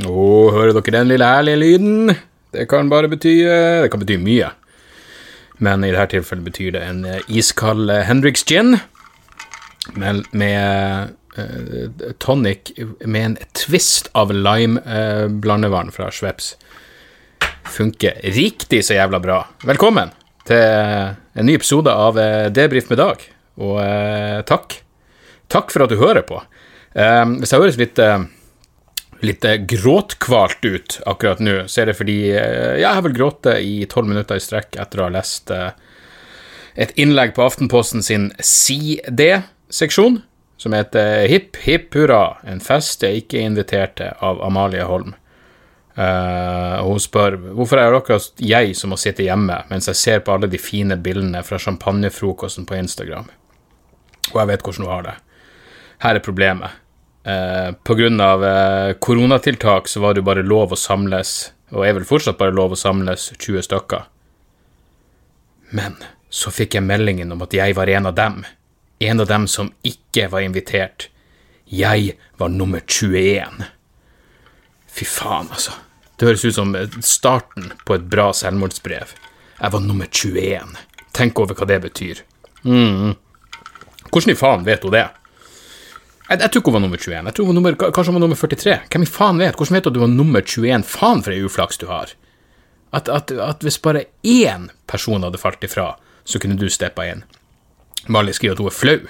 Å, hører dere den lille ærlige lyden? Det kan bare bety Det kan bety mye. Men i dette tilfellet betyr det en eh, iskald eh, Hendrix gin med, med uh, tonic med en twist av lime-blandevann uh, fra Schweppes. Funker riktig så jævla bra. Velkommen til en ny episode av uh, Debrif med Dag, og takk. Takk for at du hører på. hvis jeg høres litt litt gråtkvalt ut akkurat nå, så er det fordi ja, jeg har vel grått i tolv minutter i strekk etter å ha lest eh, et innlegg på Aftenposten sin Si det-seksjon, som heter Hipp hipp hurra, en fest jeg ikke er invitert til, av Amalie Holm. Uh, hun spør hvorfor er det akkurat jeg som må sitte hjemme mens jeg ser på alle de fine bildene fra champagnefrokosten på Instagram. Og jeg vet hvordan hun har det. Her er problemet. Eh, Pga. Eh, koronatiltak så var det jo bare lov å samles, og er vel fortsatt bare lov å samles 20 stykker. Men så fikk jeg meldingen om at jeg var en av dem. En av dem som ikke var invitert. Jeg var nummer 21. Fy faen, altså. Det høres ut som starten på et bra selvmordsbrev. Jeg var nummer 21. Tenk over hva det betyr. Mm. Hvordan i faen vet hun det? Jeg, jeg, tror ikke hun var nummer 21. Jeg tror hun var nummer, Kanskje hun var nummer 43. Hvem i faen vet? Hvordan vet du at du var nummer 21? Faen for ei uflaks du har. At, at, at, hvis bare én person hadde falt ifra, så kunne du steppa inn. Mali skriver at hun er flau.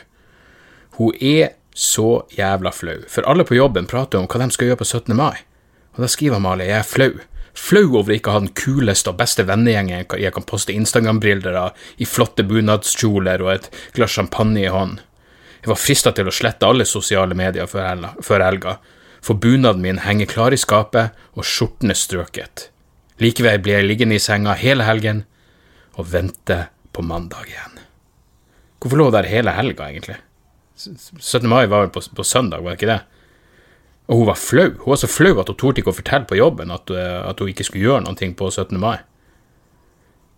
Hun er så jævla flau. For alle på jobben prater om hva de skal gjøre på 17. mai. Og da skriver Amalie jeg er flau. Flau over ikke å ha den kuleste og beste vennegjengen jeg kan poste Instagram-bilder av, i flotte bunadskjoler og et glass champagne i hånden. Jeg var frista til å slette alle sosiale medier før helga, for bunaden min henger klar i skapet og skjorten er strøket. Likevel blir jeg liggende i senga hele helgen og vente på mandag igjen. Hvorfor lå der hele helga, egentlig? 17. mai var vel på, på, søndag, var det ikke det? Og hun var flau. Hun var så flau at hun torde ikke å fortelle på jobben at, eh, at hun ikke skulle gjøre noe på 17. mai.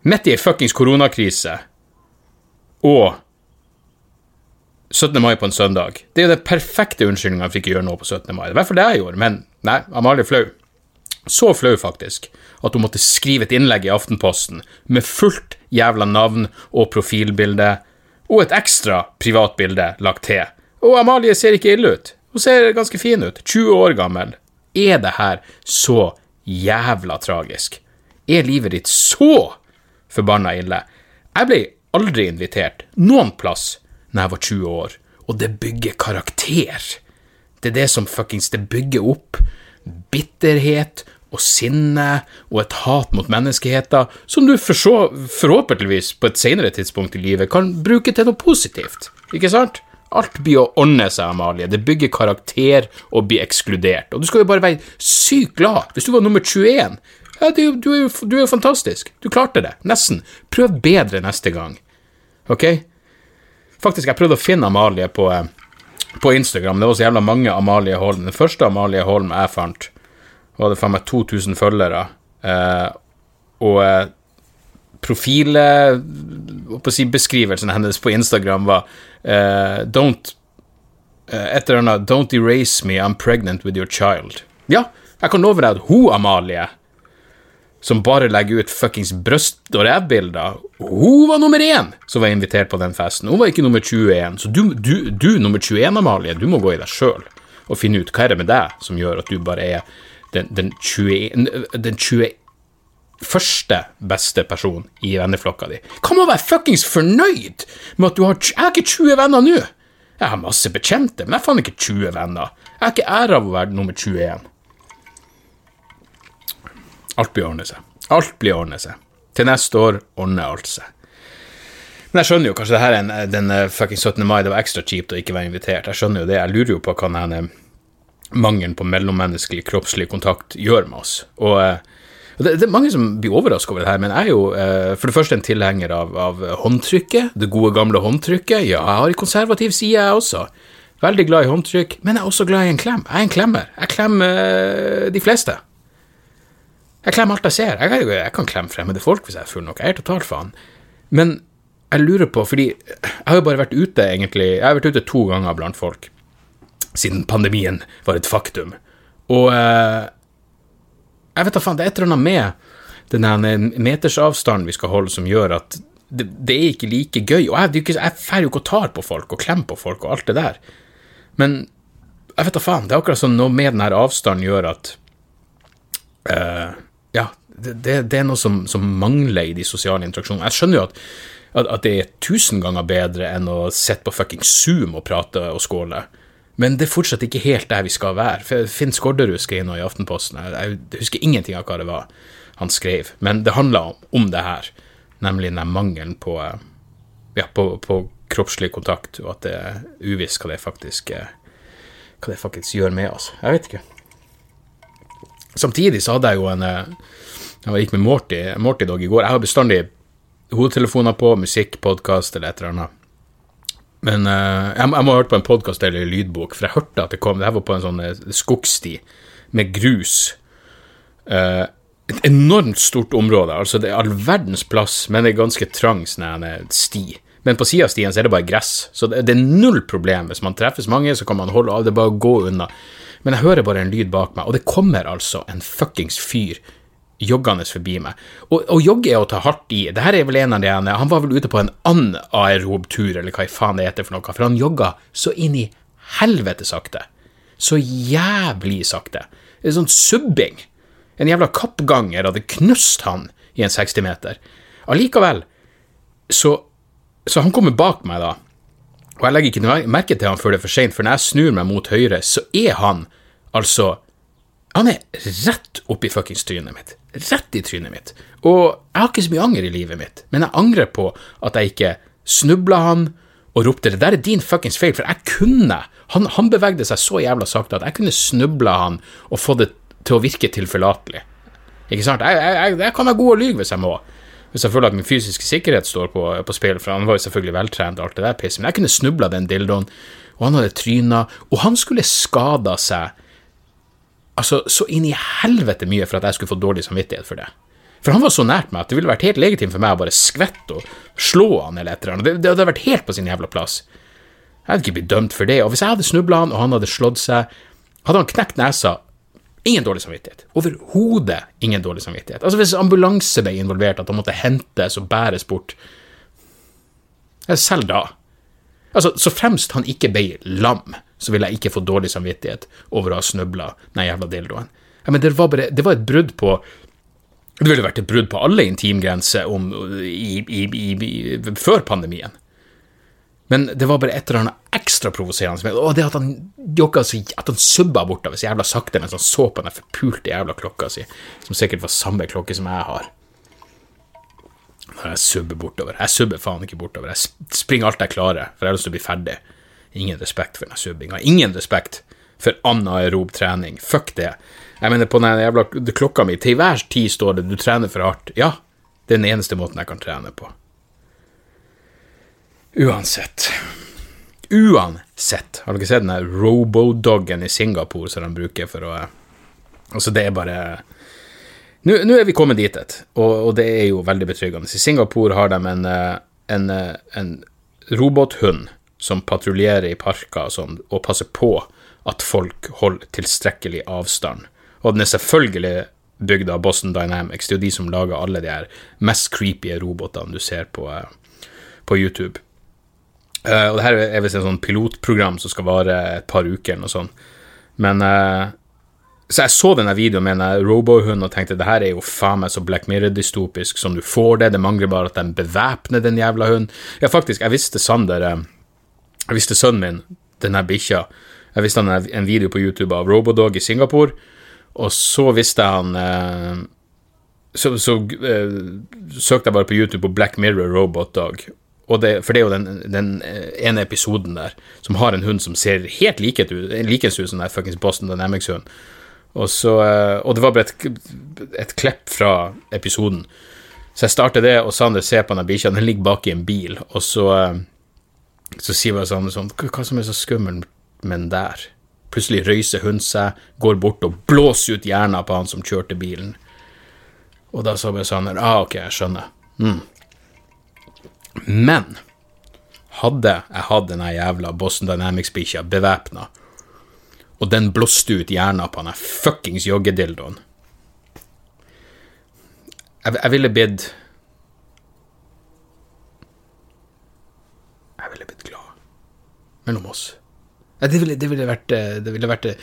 Midt i ei fuckings koronakrise og 17. mai på en søndag. Det er jo den perfekte unnskyldninga ikke å gjøre noe på 17. mai. I hvert fall det jeg gjorde, men nei, Amalie flau. Så flau, faktisk, at hun måtte skrive et innlegg i Aftenposten med fullt jævla navn og profilbilde, og et ekstra privatbilde lagt til. Og Amalie ser ikke ille ut. Hun ser ganske fin ut. 20 år gammel. Er det her så jævla tragisk? Er livet ditt så forbanna ille? Jeg ble aldri invitert noen plass når jeg var 20 år, og det bygger karakter. Det er det som fuckings Det bygger opp bitterhet og sinne og et hat mot menneskeheten som du for så, forhåpentligvis på et senere tidspunkt i livet kan bruke til noe positivt, ikke sant? Alt blir å ordne seg, Amalie. Det bygger karakter og blir ekskludert. Og du skal jo bare være sykt glad. Hvis du var nummer 21 ja, du, du, er jo, du er jo fantastisk. Du klarte det. Nesten. Prøv bedre neste gang. Ok? Faktisk, jeg prøvde å finne Amalie på, eh, på Instagram. Det var så jævla mange Amalie Holm. Den første Amalie Holm jeg fant, var det faen meg 2000 følgere. Eh, og eh, profilet si, hennes på Instagram var eh, Don't eh, Et eller annet Don't erase me, I'm pregnant with your child. Ja, jeg kan love deg at hun Amalie som bare legger ut fuckings bryst- og rævbilder. Hun var nummer én som var invitert på den festen. Hun var ikke nummer 21. Så du, du, du nummer 21, Amalie, du må gå i deg sjøl og finne ut hva er det med deg som gjør at du bare er den, den, 21, den 21 første beste personen i venneflokka di. Kan man være fuckings fornøyd med at du har Jeg har ikke 20 venner nå! Jeg har masse bekjente, men jeg faen ikke 20 venner. Jeg har ikke ære av å være nummer 21. Alt blir ordnet seg. Alt blir ordnet seg. Til neste år ordner alt seg. Men jeg skjønner jo kanskje det her er en, den eh, fucking 17. mai, det var ekstra kjipt å ikke være invitert. Jeg skjønner jo det. Jeg lurer jo på hva denne mangelen på mellommenneskelig kroppslig kontakt gjør med oss. Og det, det, er mange som blir overraska over det her, men jeg er jo eh, for det første en tilhenger av, av, håndtrykket. Det gode, gamle håndtrykket. Ja, jeg har en konservativ side, jeg også. Veldig glad i håndtrykk, men jeg er også glad i en klem. Jeg er en klemmer. Jeg klemmer eh, de fleste. Jeg klemmer alt jeg ser. Jeg, jeg, jeg kan klemme fremmede folk hvis jeg er full nok. Jeg er totalt faen. Men jeg lurer på, fordi jeg har jo bare vært ute, egentlig Jeg har vært ute to ganger blant folk siden pandemien var et faktum. Og eh, Jeg vet da faen, det er et eller annet med den metersavstanden vi skal holde, som gjør at det, det er ikke like gøy. Og jeg, drar jo ikke og tar på folk og klemmer på folk og alt det der. Men jeg vet da faen, det er akkurat sånn noe med den her avstanden gjør at uh, Ja, det, det, er noe som, som, mangler i de sosiale interaksjonene. Jeg skjønner jo at, at, at, det er tusen ganger bedre enn å sitte på fucking Zoom og prate og skåle. Men det er fortsatt ikke helt der vi skal være. Finn Skårderud skrev noe i Aftenposten. Jeg, jeg husker ingenting av hva det var han skrev, men det handla om, om, det her. Nemlig den mangelen på, ja, på, på, kroppslig kontakt, og at det er uvisst hva det faktisk hva det faktisk gjør med oss. Jeg vet ikke. Samtidig så hadde jeg jo en Jeg gikk med Morty, Morty Dog i går. Jeg har bestandig hodetelefoner på, musikk, podkast eller et eller annet. Men uh, jeg, må ha hørt på en podkast eller en lydbok, for jeg hørte at det kom Det her var på en sånn uh, skogsti med grus. Et enormt stort område. altså Det er all verdens plass, men det er ganske trang sånn sti. Men på sida av stien så er det bare gress, så det, er null problem. Hvis man treffes mange, så kan man holde av, det er bare å gå unna. Men jeg hører bare en lyd bak meg, og det kommer altså en fuckings fyr joggende forbi meg. Og, og jogge er å ta hardt i. Det her er vel en av de Han var vel ute på en anaerob tur, eller hva i faen det heter for noe, for han jogga så inn i helvete sakte. Så jævlig sakte. Er sånn subbing. En jævla kappganger hadde knust han i en 60-meter. Allikevel, så, så han kommer bak meg, da. Og jeg legger ikke merke til han før det er for seint, for når jeg snur meg mot høyre, så er han altså Han er rett oppi fuckings trynet mitt rett i trynet mitt. Og jeg har ikke så mye anger i livet mitt, men jeg angrer på at jeg ikke snubla han og ropte 'det der er din fuckings feil', for jeg kunne. Han, han bevegde seg så jævla sakte at jeg kunne snubla han og få det til å virke tilforlatelig. Ikke sant? Jeg, jeg, jeg kan være god og lyve hvis jeg må. Hvis jeg føler at min fysiske sikkerhet står på, på spill, for han var jo selvfølgelig veltrent alt det der pisset, men jeg kunne snubla den dildoen, og han hadde tryna, og han skulle skada seg altså, så inn i helvete mye for at jeg skulle få dårlig samvittighet for det. For han var så nært meg at det ville vært helt legitimt for meg å bare skvette og slå han eller et eller annet. Det, det hadde vært helt på sin jævla plass. Jeg hadde ikke blitt dømt for det. Og hvis jeg hadde snubla han, og han hadde slått seg, hadde han knekt nesa Ingen dårlig samvittighet. Overhodet ingen dårlig samvittighet. Altså Hvis ambulanse ble involvert, at han måtte hentes og bæres bort Selv da. Altså, Så fremst han ikke ble lam, så ville jeg ikke få dårlig samvittighet over å ha snøbla den jævla dildoen. Ja, men det var, bare, det var et brudd på Det ville vært et brudd på alle intimgrenser i, i, i, før pandemien. Men det var bare et eller annet ekstra provoserende. Og det at han jogga så At han subba bortover så jævla sakte mens han så på den forpulte jævla klokka si, som sikkert var samme klokke som jeg har. Når jeg subber bortover. Jeg subber faen ikke bortover. Jeg springer alt jeg klarer, for jeg har lyst til å bli ferdig. Ingen respekt for den subbinga. Ingen respekt for anaerob trening. Fuck det. Jeg mener, på den jævla klokka mi, til hver tid står det 'du trener for hardt'. Ja, det er den eneste måten jeg kan trene på. Uansett. Uansett. Har dere sett den robodoggen i Singapore som de bruker for å Altså, det er bare Nå, er vi kommet dit, og, og, det er jo veldig betryggende. I Singapore har de en, eh, en, eh, en robothund som patruljerer i parker og sånn, og passer på at folk holder tilstrekkelig avstand. Og den er selvfølgelig bygd av Boston Dynamics. Det er jo de som lager alle de her mest creepy robotene du ser på, uh, på YouTube. Uh, og det her er visst et sånn pilotprogram som skal vare et par uker eller noe sånt. Men uh, Så jeg så denne videoen med en robohund og tenkte det her er jo faen meg så Black Mirror-dystopisk som du får det. Det mangler bare at de bevæpner den jævla hunden. Ja, faktisk, jeg visste Sander jeg visste sønnen min, denne bikkja Jeg visste han en video på YouTube av Robodog i Singapore, og så visste han uh, Så, så eh, søkte jeg bare på YouTube på Black Mirror Robot Dog. Det, for det er jo den, den, eh, ene episoden der som har en hund som ser helt likens ut som den fuckings Boston Dynamics-hund. Og, eh, og det var bare et, et klepp fra episoden. Så jeg starter det, og Sander ser på den bikkja, den ligger bak i en bil, og så så sier bare Sander sånn Hva som er så skummelt med den der? Plutselig røyser hun seg, går bort og blåser ut hjernen på han som kjørte bilen. Og da sa bare Sander Ah, ok, jeg skjønner. Mm. Men hadde jeg hatt den jævla Boston Dynamics-bikkja bevæpna, og den blåste ut hjernen på den fuckings joggedildoen Jeg, jeg ville blitt Jeg ville blitt glad mellom oss. Ja, det, ville, det, ville vært, eh, det, ville vært, eh,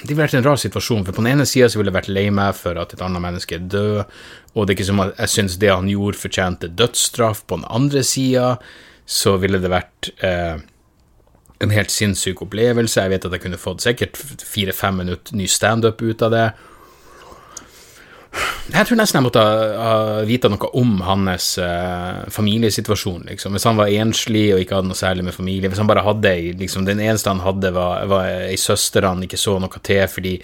det ville vært en rar situasjon, for på den ene sida ville jeg vært lei meg for at et annet menneske er død, og det er ikke som at jeg syns det han gjorde, fortjente dødsstraff. På den andre sida så ville det vært eh, en helt sinnssyk opplevelse. Jeg vet at jeg kunne fått sikkert fire-fem minutter ny standup ut av det. Jeg tror nesten jeg måtte ha, vite noe om hans uh, familiesituasjon. Liksom. Hvis han var enslig og ikke hadde noe særlig med familie Hvis han bare hadde liksom, Den eneste han hadde, var, var ei søster han ikke så noe til fordi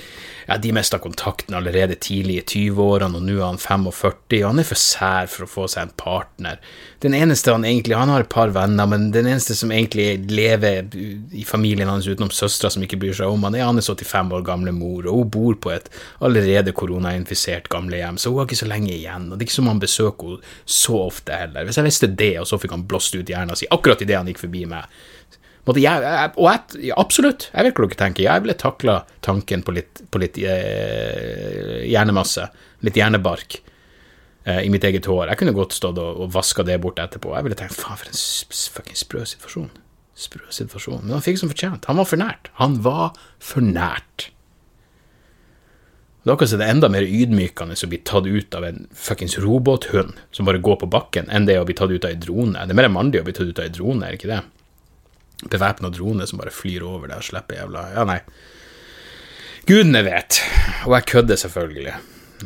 ja, de mista kontakten allerede tidlig i 20-årene, og nå er han 45, og han er for sær for å få seg en partner. Den eneste han egentlig Han har et par venner, men den eneste som egentlig lever i familien hans utenom søstera som ikke bryr seg om han, er hans 85 år gamle mor, og hun bor på et allerede koronainfisert gamlehjem, så hun har ikke så lenge igjen, og det er ikke som han besøker henne så ofte heller. Hvis jeg visste det, og så fikk han blåst ut hjernen sin akkurat idet han gikk forbi meg, jeg, jeg, og jeg, absolutt, jeg vet hva dere tenker. Jeg ville takla tanken på litt, på litt eh, hjernemasse, litt hjernebark, eh, i mitt eget hår. Jeg kunne godt stått og, og vaska det bort etterpå. Jeg ville tenkt faen, for en fucking sprø situasjon. Sprø situasjon. Men han fikk som fortjent. Han var for nært. Han var for nært. Det er det enda mer ydmykende å bli tatt ut av en fuckings robothund som bare går på bakken, enn det å bli tatt ut av ei drone. Det er mer mandig å bli tatt ut av ei drone, er det ikke det? bevæpna drone som bare flyr over deg og slipper jævla Ja, nei. Gudene vet. Og jeg kødder selvfølgelig.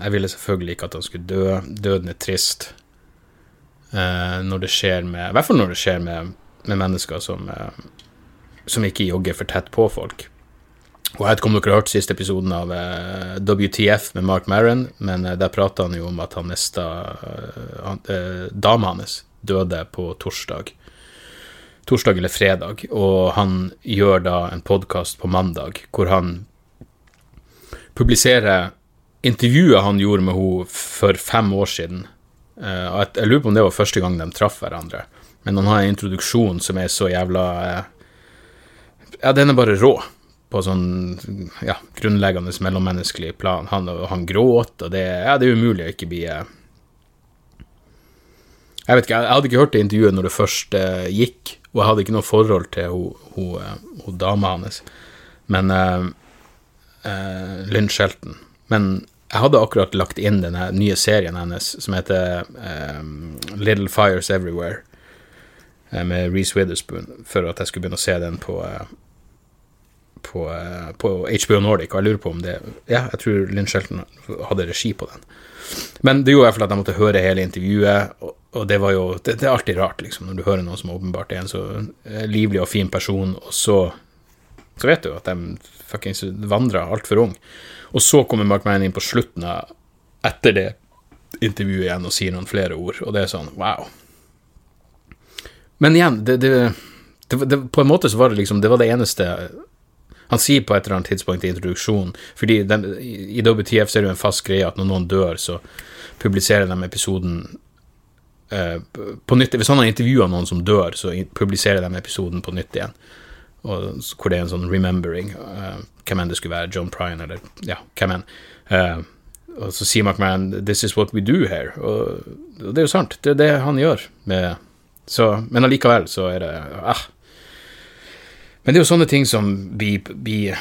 Jeg ville selvfølgelig ikke at han skulle dø. Døden er trist. Uh, når det skjer med I hvert fall når det skjer med, med mennesker som, uh, som ikke jogger for tett på folk. Og Jeg vet ikke om dere har hørt siste episoden av eh, WTF med Mark Maron, men eh, der prata han jo om at han mista eh, Dama hans døde på torsdag. Torsdag eller fredag, og han gjør da en podkast på mandag hvor han publiserer intervjuet han gjorde med henne for fem år siden. Jeg, lurer på om det var første gang de traff hverandre, men han har en introduksjon som er så jævla Ja, den er bare rå på sånn ja, grunnleggende mellommenneskelig plan. Han, han gråter, og det, ja, det er umulig å ikke bli uh, Jeg vet ikke, jeg, hadde ikke hørt det intervjuet når det først gikk, og jeg hadde ikke noe forhold til hun, hun, dama hans, men eh, eh, Lynn Shelton. Men jeg hadde akkurat lagt inn den nye serien hennes som heter um, Little Fires Everywhere, med Reece Witherspoon, for at jeg skulle begynne å se den på på, på, HBO Nordic, og jeg lurer på om det Ja, jeg tror Lynn Shelton hadde regi på den. Men det gjorde i hvert fall at jeg måtte høre hele intervjuet, og, og det var jo det, det, er alltid rart, liksom, når du hører noen som åpenbart er en så eh, livlig og fin person, og så så vet du at de fuckings vandrer altfor ung. Og så kommer Mark Mann inn på slutten av etter det intervjuet igjen og sier noen flere ord, og det er sånn wow. Men igjen, det, det, det, på en måte så var det liksom Det var det eneste Han sier på et eller annet tidspunkt i introduksjonen, fordi den, i WTF ser er jo en fast greie at når noen dør, så publiserer de episoden Eh, på nytt, Hvis han har intervjua noen som dør, så publiserer de episoden på nytt igjen. Og, hvor det er en sånn remembering. Eh, hvem enn det skulle være, John Prine eller ja, hvem enn. Eh, og så sier McMahon 'This is what we do here'. Og, og, det er jo sant, det er det han gjør. Med, så, men allikevel så er det ah. Men det er jo sånne ting som blir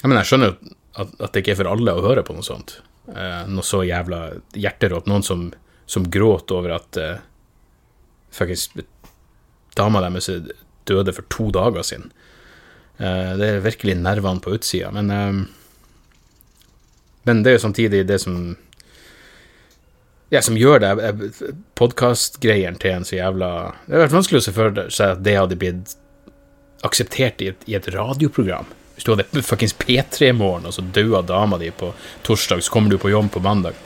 Jeg mener, jeg skjønner at, at det ikke er for alle å høre på noe sånt. Eh, noe så jævla hjerterått. Noen som, som gråter over at eh, faktisk dama deres døde for to dager siden. Eh, det er virkelig nervene på utsida. Men, uh, men det er jo samtidig det som ja, som gjør det podkastgreiene til en så jævla Det har vært vanskelig å se for seg at det hadde blitt akseptert i et, i et radioprogram. Hvis du hadde fuckings P3-morgen, og så daua dama di på torsdag, så kommer du på jobb på mandag.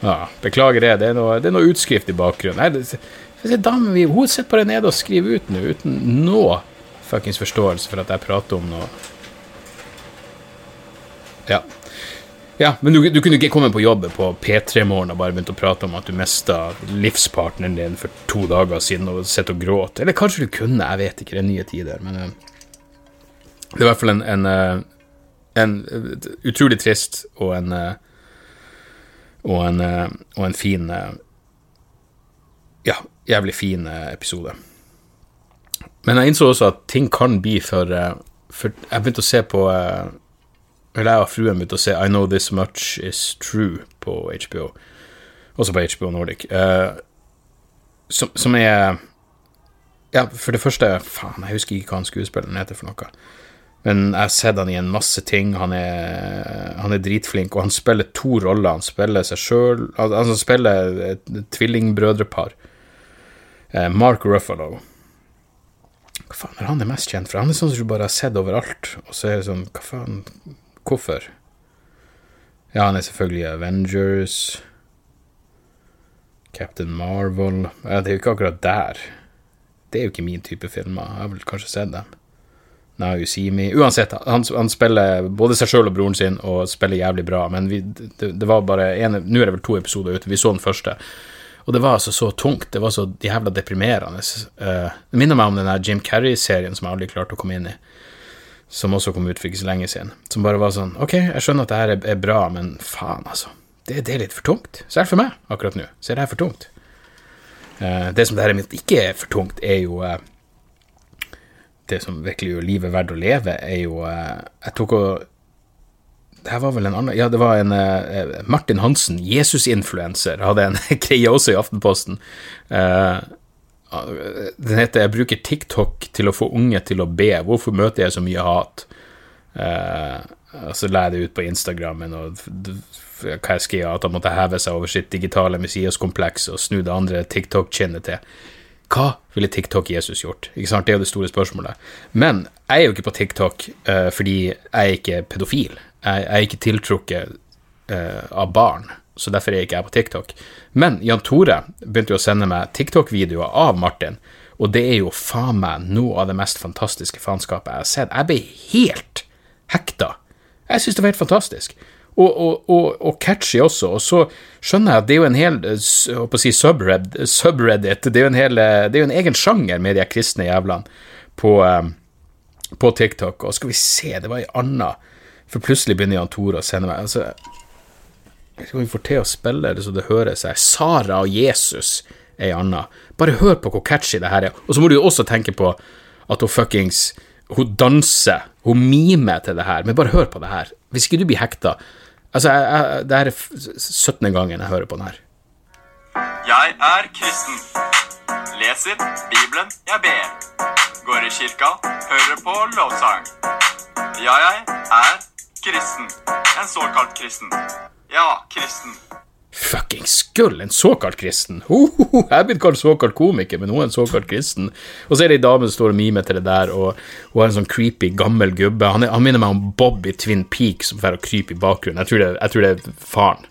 Ja, beklager det. Det er noe, det er noe utskrift i bakgrunnen. Nei, det, dama mi hun sitter bare nede og skriver ut nå, uten noe fuckings forståelse for at jeg prater om noe Ja. Ja, Men du, du kunne ikke komme på jobb på P3-morgen og bare begynt å prate om at du mista livspartneren din for to dager siden og sitter og gråte. Eller kanskje du kunne, jeg vet ikke, det er nye tider. men... Eh, det er i hvert fall en, en, eh, en utrolig trist og en, eh, og en, eh, og en fin eh, Ja, jævlig fin eh, episode. Men jeg innså også at ting kan bli for, for Jeg begynte å se på Eller jeg og fruen begynte å se I Know This Much Is True på HBO. Også på HBO Nordic. som, som er Ja, for det første Faen, jeg husker ikke hva han skuespilleren heter for noe. Men jeg har sett han i en masse ting. Han er, han er dritflink, og han spiller to roller. Han spiller seg sjøl Altså, han spiller et tvillingbrødrepar. Eh, Mark Ruffalo. Hva faen er han er mest kjent for? Han er sånn som du bare har sett overalt. Og så er det sånn Hva faen? Hvorfor? Ja, han er selvfølgelig Avengers. Captain Marvel ja, Det er jo ikke akkurat der. Det er jo ikke min type filmer. Jeg har vel kanskje sett dem. Now You See Me Uansett, han, han spiller både seg sjøl og broren sin og spiller jævlig bra, men vi, det, det, var bare en Nå er det vel to episoder ute, vi så den første. Og det var altså så tungt, det var så jævla deprimerende. Uh, det minner meg om den der Jim Carrey-serien som jeg aldri klarte å komme inn i, som også kom ut for ikke så lenge siden. Som bare var sånn Ok, jeg skjønner at det her er, bra, men faen, altså. Det, det, er litt for tungt. Selv for meg akkurat nå, så er det her for tungt. Uh, det som derimot ikke er for tungt, er jo uh, det som virkelig gjør livet verdt å leve, er jo eh, Jeg tok og det her var vel en annen Ja, det var en uh, Martin Hansen, Jesus-influenser, hadde en greie også i Aftenposten. Uh, den heter 'Jeg bruker TikTok til å få unge til å be'. Hvorfor møter jeg så mye hat? Uh, og så la jeg det ut på Instagrammen, og hva jeg skrev, at han måtte heve seg over sitt digitale messiaskompleks og snu det andre TikTok-kinnet til. Hva ville TikTok-Jesus gjort? Ikke sant? Det er jo det store spørsmålet. Men jeg er jo ikke på TikTok uh, fordi jeg er ikke pedofil. Jeg, jeg er ikke tiltrukket uh, av barn, så derfor er jeg ikke jeg på TikTok. Men Jan Tore begynte jo å sende meg TikTok-videoer av Martin, og det er jo faen meg noe av det mest fantastiske faenskapet jeg har sett. Jeg ble helt hekta. Jeg syns det var helt fantastisk og, og, og, og, catchy også. Og så skjønner jeg at det er jo en hel å si subreddit, det, er jo en hel, det er jo en egen sjanger med de kristne jævlene på, um, på, TikTok. Og skal vi se, det var ei anna For plutselig begynner Jan Tore å sende meg altså, Skal vi få til å spille det så det hører seg? Sara og Jesus er ei anna. Bare hør på hvor catchy det her er. Og så må du jo også tenke på at hun fuckings Hun danser, hun mimer til det her. Men bare hør på det her. Hvis ikke du blir hekta Altså, jeg, jeg, det er 17. gangen jeg hører på den her. Jeg er kristen. Leser Bibelen jeg ber. Går i kirka, hører på lovsang. Ja, jeg er kristen. En såkalt kristen. Ja, kristen fuckings skull, en såkalt kristen. Ho, ho, ho, jeg er blitt kalt såkalt komiker, men hun er en såkalt kristen. Og så er det ei dame som står og mimer til det der, og hun er en sånn creepy, gammel gubbe. Han, er, han minner meg om Bob i Twin Peaks som får krype i bakgrunnen. Jeg tror, det, jeg tror det er faren.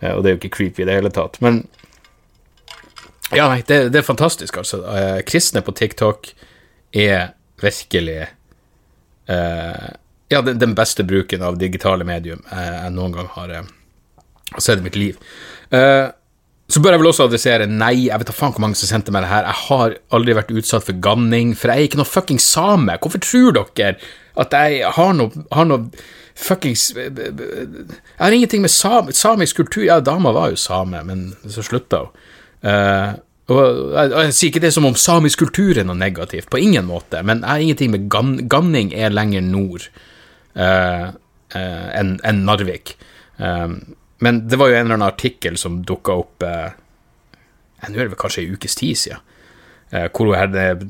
Eh, og det er jo ikke creepy i det hele tatt. Men ja, nei, det, det er fantastisk, altså. Eh, kristne på TikTok er virkelig uh, Ja, den, beste bruken av digitale medium jeg noen gang har og så er det mitt liv. Uh, så bør jeg vel også adressere nei, jeg vet da faen hvor mange som sendte meg det her. Jeg har aldri vært utsatt for ganning, for jeg er ikke noe fucking same. Hvorfor tror dere at jeg har noe, har noe fuckings Jeg har ingenting med sam, samisk kultur Ja, dama var jo same, men så slutta hun. Uh, og jeg, jeg, sier ikke det som om samisk kultur er noe negativt, på ingen måte, men jeg har ingenting med gan, ganning er lenger nord uh, uh, enn en Narvik. Um, men det var jo en eller annen artikkel som dukka opp eh, Nå er det vel kanskje ei ukes tid siden. Eh, hvor hun hadde en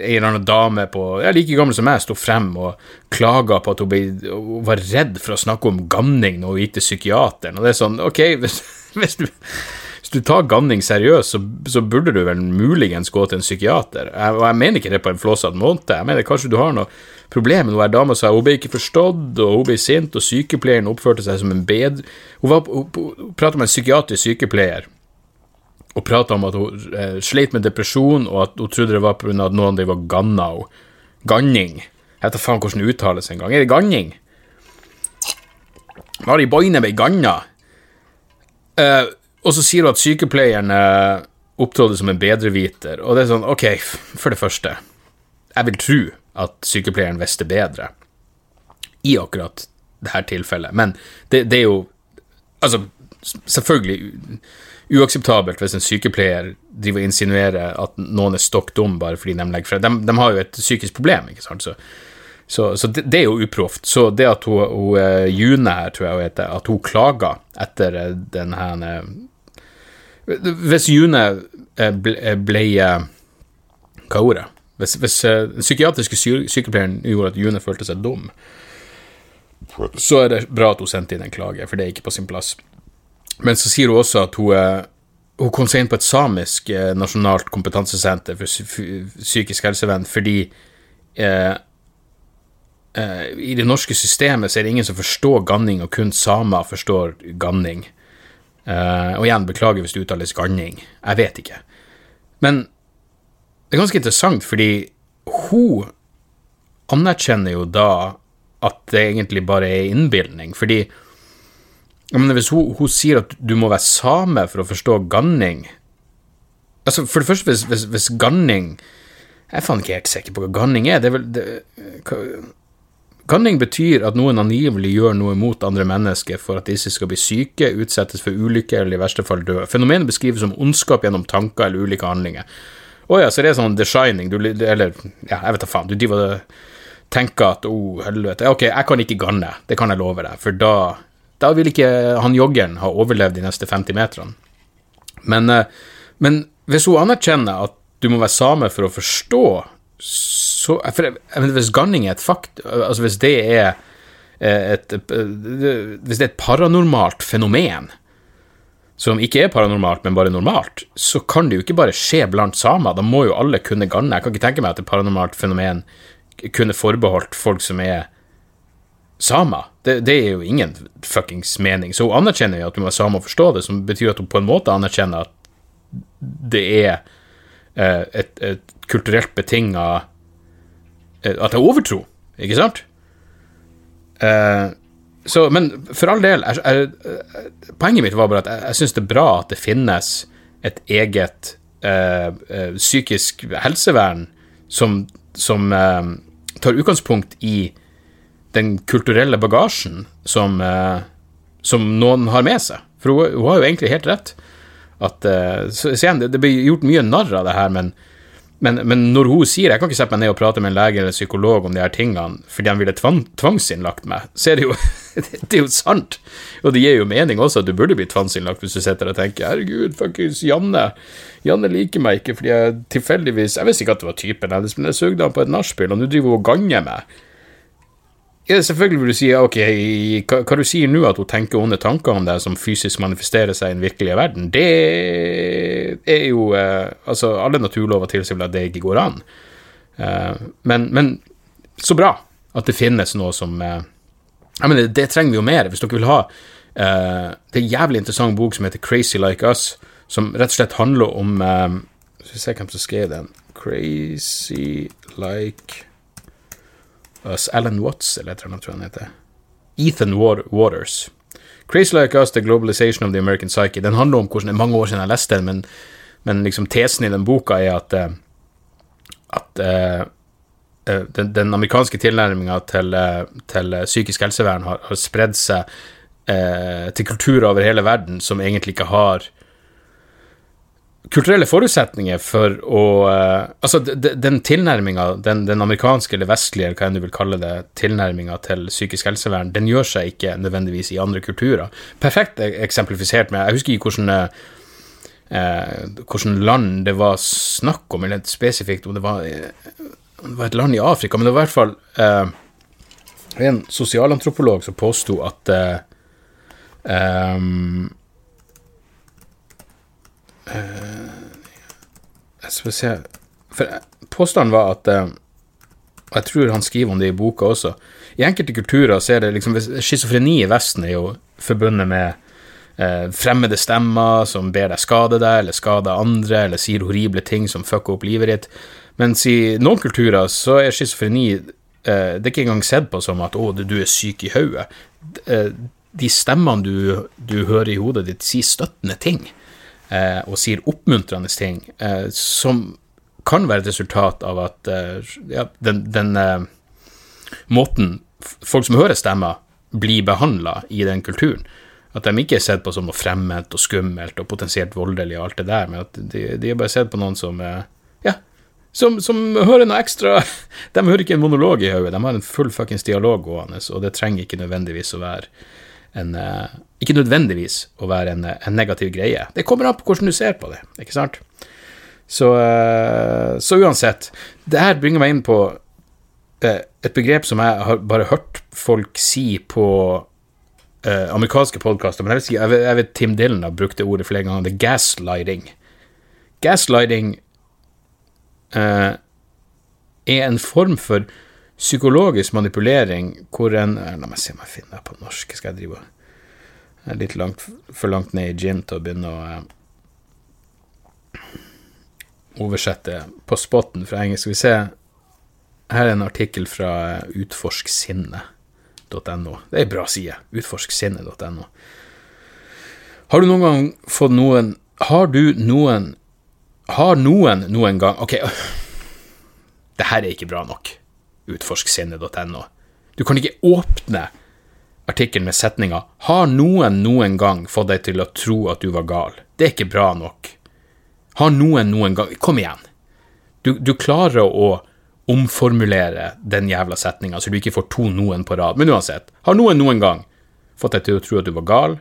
eller annen dame på ja, like gammel som meg sto frem og klaga på at hun, ble, hun, var redd for å snakke om ganning når hun gikk til psykiateren. Og det er sånn, ok, hvis, hvis du hvis du tar ganning seriøst, så, så, burde du vel muligens gå til en psykiater. Jeg, og jeg mener ikke det på en flåsete måte. Jeg mener kanskje du har noe problem med hun dama sa hun ble ikke forstått, og hun ble sint, og sykepleieren oppførte seg som en bed... Hun, var, hun, prata med en psykiatrisk sykepleier og prata om at hun eh, sleit med depresjon, og at hun trodde det var pga. at noen drev og ganna henne. Ganning. Jeg vet da faen hvordan det uttales engang. Er det ganning? Mari Boine ble ganna. Eh, og så sier hun at sykepleieren eh, opptrådte som en bedreviter, og det er sånn, ok, for det første, jeg vil tro at sykepleieren visste bedre i akkurat det her tilfellet, men det, det er jo Altså, selvfølgelig uakseptabelt hvis en sykepleier driver og insinuerer at noen er stokk dum bare fordi de legger fra de, de har jo et psykisk problem, ikke sant, så, så, så det, det er jo uproft. Så det at hun, hun eh, June her, tror jeg hun heter, at hun klager etter eh, den her eh, Hvis June ble, ble Hva er ordet? Hvis, hvis eh, den psykiatriske sykepleieren gjorde at June følte seg dum, så er det bra at hun sendte inn en klage, for det er ikke på sin plass. Men så sier hun også at hun, eh, hun kom seg inn på et samisk eh, nasjonalt kompetansesenter for psykisk helsevern fordi eh, i det norske systemet så er det ingen som forstår ganning, og kun samer forstår ganning. Og igjen, beklager hvis det uttales ganning. Jeg vet ikke. Men det er ganske interessant, fordi hun anerkjenner jo da at det egentlig bare er innbilning. Fordi mener, hvis hun, hun sier at du må være same for å forstå ganning Altså, For det første, hvis, hvis, hvis ganning Jeg er faen ikke helt sikker på hva ganning er. Det er vel det, hva, Ganning betyr at noen angivelig gjør noe mot andre mennesker for at disse skal bli syke, utsettes for ulykke eller i verste fall dø. Fenomenet beskrives som ondskap gjennom tanker eller ulike handlinger. Å ja, så det er sånn The Shining, du, eller ja, jeg vet da faen. Du driver og tenker at å, oh, helvete, ok, jeg kan ikke ganne, det kan jeg love deg, for da, da vil ikke han joggeren ha overlevd de neste 50 meterne. Men, eh, men hvis hun anerkjenner at du må være same for å forstå, så for jeg, mener, Hvis ganning er et fakt, altså hvis det er eh, et, et, Hvis det er et paranormalt fenomen, som ikke er paranormalt, men bare normalt, så kan det jo ikke bare skje blant samer. Da må jo alle kunne ganne. Jeg kan ikke tenke meg at et paranormalt fenomen kunne forbeholdt folk som er samer. Det, det er jo ingen fuckings mening. Så hun anerkjenner jo at hun er same og forstår det, som betyr at hun på en måte anerkjenner at det er eh, et, et kulturelt betinga eh, At det er overtro, ikke sant? Eh, så, men for all del jeg, er, Poenget mitt var bare at jeg, jeg syns det er bra at det finnes et eget eh, eh, psykisk helsevern som, som eh, tar utgangspunkt i den kulturelle bagasjen som, eh, som noen har med seg. For hun, hun har jo egentlig helt rett. At, eh, så, så igjen, det, det blir gjort mye narr av det her, men, men, men når hun sier Jeg kan ikke sette meg ned og prate med en lege eller psykolog om de her tingene fordi han ville tvang, tvangsinnlagt meg, så er det jo det er jo sant. Og det gir jo mening også at du burde bli tvangsinnlagt hvis du sitter og tenker 'herregud, fuckings Janne'. Janne liker meg ikke fordi jeg tilfeldigvis Jeg visste ikke at det var typen hennes, men jeg sugde han på et nachspiel, og nå driver hun og ganger meg. Ja, selvfølgelig vil du si ok, hva, hva du sier nå, at hun tenker onde tanker om deg som fysisk manifesterer seg i den virkelige verden, det er jo eh, Altså, alle naturlover tilsier vel at det ikke går an. Eh, men, men så bra at det finnes noe som eh, Ja, men det, trenger vi jo mer. Hvis dere vil ha eh, Det er en jævlig interessant bok som heter Crazy Like Us, som rett og slett handler om eh, Skal vi se hvem som skrev den. Crazy Like Us. Alan Watts, eller annet, tror jeg han heter. Ethan Waters. Crazy Like Us, The Globalization of the American Psyche. Den handler om hvordan det er mange år siden jeg leste den, men, men liksom tesen i den boka er at, eh, at uh, den, den, amerikanske tilnærminga til, til, psykisk helsevern har, har spredd seg uh, til kulturer over hele verden som egentlig ikke har kulturelle forutsetninger for å uh, Altså, den tilnærminga, den, den, amerikanske eller vestlige, eller hva enn du vil kalle det, tilnærminga til psykisk helsevern, den gjør seg ikke nødvendigvis i andre kulturer. Perfekt eksemplifisert med Jeg husker ikke hvordan uh, hvordan land det var snakk om, eller spesifikt om det var, om det var et land i Afrika, men det var i hvert fall uh, en sosialantropolog som påsto at um, Uh, jeg skal se For påstanden var at uh, Og jeg tror han skriver om det i boka også. I enkelte kulturer så er det liksom Schizofreni i Vesten er jo forbundet med eh, fremmede stemmer som ber deg skade deg, eller skade andre, eller sier horrible ting som fucker opp livet ditt. Mens i noen kulturer så er schizofreni Det er ikke engang sett på som at 'å, du er syk i hodet'. De stemmene du, du hører i hodet ditt, sier støttende ting eh, og sier oppmuntrende ting, eh, som kan være et resultat av at eh, ja, den, den måten folk som hører stemmer, blir behandla i den kulturen. At de ikke er sett på som noe fremmed og skummelt og potensielt voldelig og alt det der, men at de, de er bare sett på noen som eh, Ja, som, som hører noe ekstra De hører ikke en monolog i hodet, de har en full fuckings dialog gående, og det trenger ikke nødvendigvis å være en eh, Ikke nødvendigvis å være en, en negativ greie. Det kommer an på hvordan du ser på det, ikke sant? Så, eh, så uansett, det her bringer meg inn på et begrep som jeg har bare hørt folk si på uh, amerikanske podkaster, men jeg, vet, jeg, vet, Tim Dylan har brukt det ordet flere ganger. Det er gaslighting. Gaslighting eh, er en form for psykologisk manipulering hvor en La meg se om jeg finner det på norsk. Skal jeg drive Jeg er litt langt, for langt ned i gym til å begynne å oversette på spotten fra engelsk. Skal vi se her er en artikkel fra utforsksinnet.no. Det er ei bra side. Utforsksinnet.no. Har du noen gang fått noen Har du noen Har noen noen gang Ok, det her er ikke bra nok. Utforsksinnet.no. Du kan ikke åpne artikkelen med setninga 'Har noen noen gang fått deg til å tro at du var gal?' Det er ikke bra nok. Har noen noen gang Kom igjen. Du, du klarer å omformulere den jævla setninga, så du ikke får to noen på rad. Men uansett, har noen noen gang fått deg til å tro at du var gal?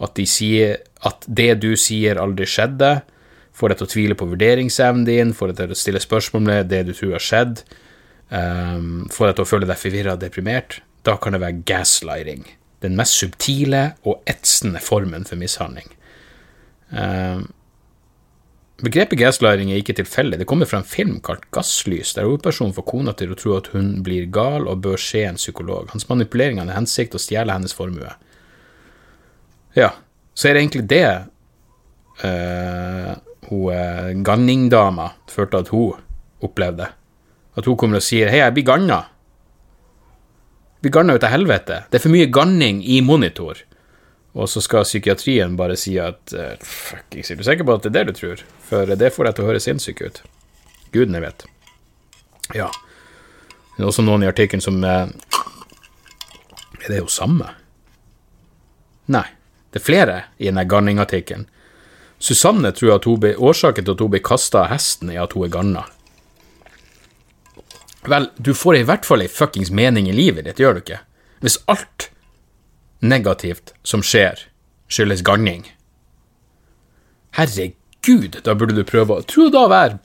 At, de sier, at det du sier, aldri skjedde? Får deg til å tvile på vurderingsevnen din? Får deg til å stille spørsmål ved det du tror har skjedd? Um, får deg til å føle deg forvirra og deprimert? Da kan det være gaslighting. Den mest subtile og etsende formen for mishandling. Um, Begrepet gaslighting er ikke tilfeldig. Det kommer fra en film kalt Gasslys, der hovedpersonen får kona til å tro at hun blir gal og bør se en psykolog. Hans manipulering har til hensikt å stjele hennes formue. Ja, så er det egentlig det uh, hun uh, Ganning-dama følte at hun opplevde. At hun kommer og sier 'hei, jeg blir ganna'. Blir ganna ut av helvete. Det er for mye ganning i monitor. Og så skal psykiatrien bare si at uh, fuck, er du sikker på at det er det du tror? For det får deg til å høre sinnssyk ut. Gudene vet. Ja. Det er også noen i artikkelen som uh, Er det jo samme? Nei. Det er flere i denne garningartikkelen. Susanne tror at ble, årsaken til at hun ble kasta av hesten, er at hun er ganna. Vel, du får i hvert fall ei fuckings mening i livet ditt, gjør du ikke? Hvis alt negativt som skjer, skyldes ganning. Herregud, da burde du prøve å Tro da være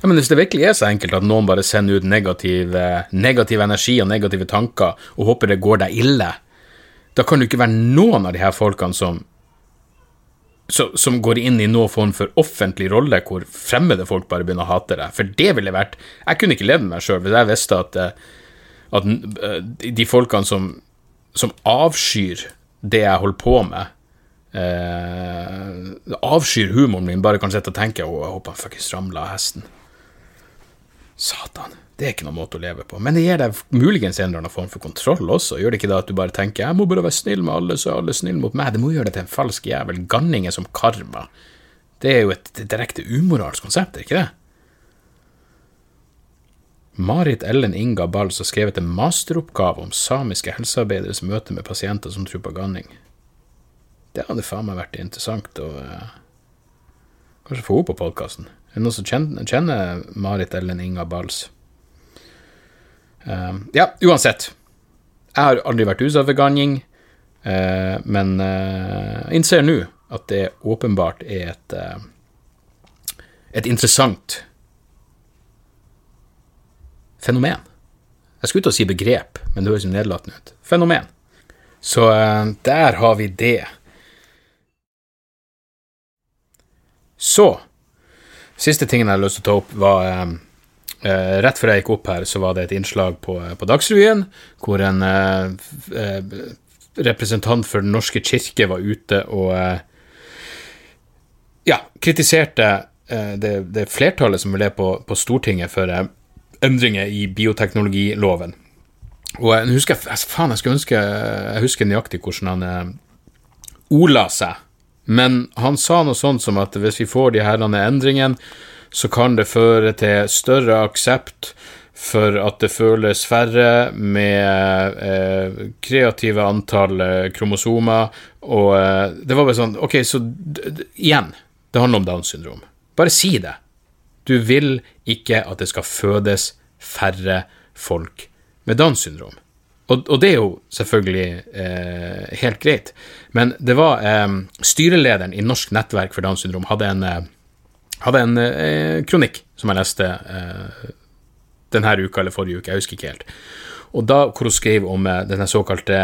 ja, men Hvis det virkelig er så enkelt at noen bare sender ut negativ, negativ energi og negative tanker og håper det går deg ille, da kan du ikke være noen av de her folkene som som går inn i noen form for offentlig rolle hvor fremmede folk bare begynner å hate deg. For det ville vært Jeg kunne ikke levd med meg sjøl hvis jeg visste at, at de folkene som som avskyr det jeg holder på med. Eh, avskyr humoren min, bare kan sitte og tenke å, jeg håper han fuckings ramla av hesten. Satan. Det er ikke noen måte å leve på. Men det gir deg muligens en eller annen form for kontroll også. Gjør det ikke da at du bare tenker jeg må bare være snill med alle, så er alle snill mot meg. Det må gjøre det til en falsk jævel. Ganning er som karma. Det er jo et direkte umoralsk konsept, er ikke det? Marit Ellen Inga Bals har skrevet en masteroppgave om samiske helsearbeideres møte med pasienter som tror på ganning. Det hadde faen meg vært interessant å uh, kanskje få henne på podkasten. Er det noen som kjenner, kjenner, Marit Ellen Inga Bals? Uh, ja, uansett. Jeg har aldri vært utsatt for ganning, uh, men innser nå at det åpenbart er et, et interessant fenomen. Jeg skulle til å si begrep, men det høres nedlatende ut. Fenomen. Så uh, der har vi det. Så Siste tingen jeg har lyst til å ta opp, var uh, Rett før jeg gikk opp her, så var det et innslag på, på Dagsrevyen hvor en representant for Den norske kirke var ute og ja, kritiserte det, det, flertallet som ville på, på Stortinget for endringer i bioteknologiloven. Og jeg husker, faen, jeg ønske Jeg husker nøyaktig hvordan han eh, ola seg, men han sa noe sånt som at hvis vi får de her endringene, så kan det føre til større aksept for at det føles færre med eh, kreative antall eh, kromosomer, og eh, det var bare sånn Ok, så igjen, det handler om Downs syndrom. Bare si det. Du vil ikke at det skal fødes færre folk med Downs syndrom. Og, og, det er jo selvfølgelig eh, helt greit, men det var eh, styrelederen i Norsk nettverk for Downs syndrom hadde en, eh, hadde en eh, kronikk som jeg leste eh, denne uka eller forrige uke, jeg husker ikke helt. Og da hvor hun skrev om eh, denne såkalte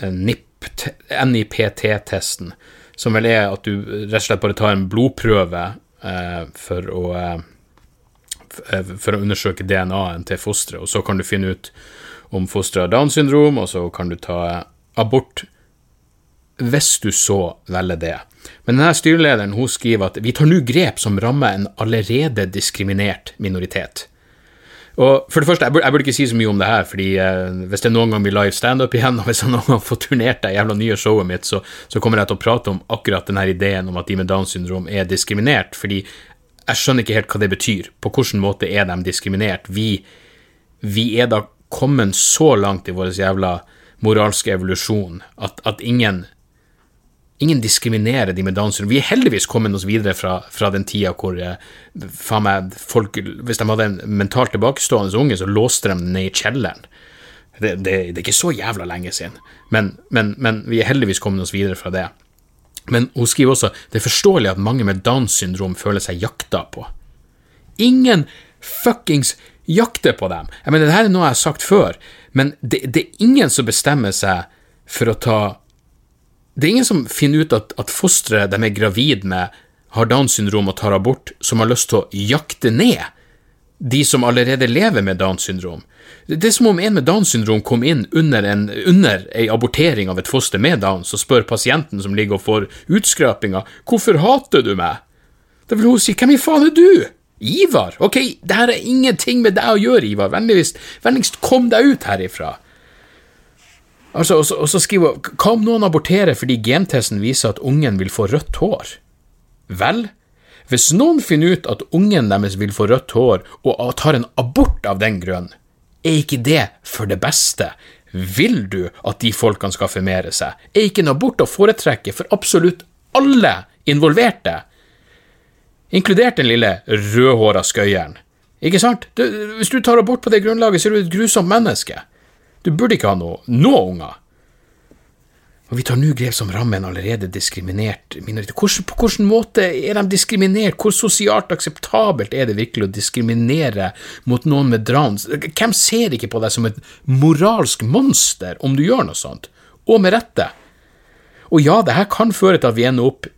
NIPT-testen, som vel er at du rett og slett bare tar en blodprøve for å for å undersøke DNA-en til fosteret, og så kan du finne ut om fosteret har Downs syndrom, og så kan du ta abort hvis du så velger det. Men denne styrelederen hun skriver at vi tar nå grep som rammer en allerede diskriminert minoritet. Og for det første, jeg burde, jeg burde, ikke si så mye om det her, fordi eh, hvis det noen gang blir live standup igjen, og hvis jeg noen gang får turnert det jævla nye showet mitt, så, så, kommer jeg til å prate om akkurat denne ideen om at de med Downs syndrom er diskriminert, fordi jeg skjønner ikke helt hva det betyr. På hvilken måte er de diskriminert? Vi, vi er da kommet så langt i vår jævla moralske evolusjon at, at ingen, ingen diskriminerer de med Downs syndrom. Vi er heldigvis kommet oss videre fra, fra den tida hvor eh, meg, folk, hvis de hadde en mentalt tilbakestående unge, så låste de den ned i kjelleren. Det, det, det, er ikke så jævla lenge siden, men, men, men vi er heldigvis kommet oss videre fra det. Men hun skriver også det er forståelig at mange med Downs syndrom føler seg jakta på. Ingen fuckings jakter på dem. Jeg mener, Dette er noe jeg har sagt før, men det, det, er ingen som bestemmer seg for å ta Det er ingen som finner ut at, at fosteret de er gravid med, har Downs syndrom og tar abort, som har lyst til å jakte ned de som allerede lever med Downs syndrom. Det er som om en med Downs syndrom kom inn under en, under ei abortering av et foster med Downs, og spør pasienten som ligger og får utskrapinga, hvorfor hater du meg? Da vil hun si, hvem i faen er du? Ivar? Ok, det her er ingenting med deg å gjøre, Ivar. Vennligst, kom deg ut herifra. Altså, og så skriver hun Hva om noen aborterer fordi gentesten viser at ungen vil få rødt hår? Vel, hvis noen finner ut at ungen deres vil få rødt hår, og tar en abort av den grunn, er ikke det for det beste? Vil du at de folkene skal formere seg? Er ikke en abort å foretrekke for absolutt alle involverte? inkludert den lille rødhåra skøyeren. Ikke sant? Du, hvis du tar abort på det grunnlaget, så er du et grusomt menneske. Du burde ikke ha noe, noe unger. Og vi tar nå grep som rammer en allerede diskriminert minoritet. Hvordan, på hvilken måte er de diskriminert? Hvor sosialt akseptabelt er det virkelig å diskriminere mot noen med Downs? Hvem ser ikke på deg som et moralsk monster om du gjør noe sånt? Og med rette. Og ja, det her kan føre til at vi ender opp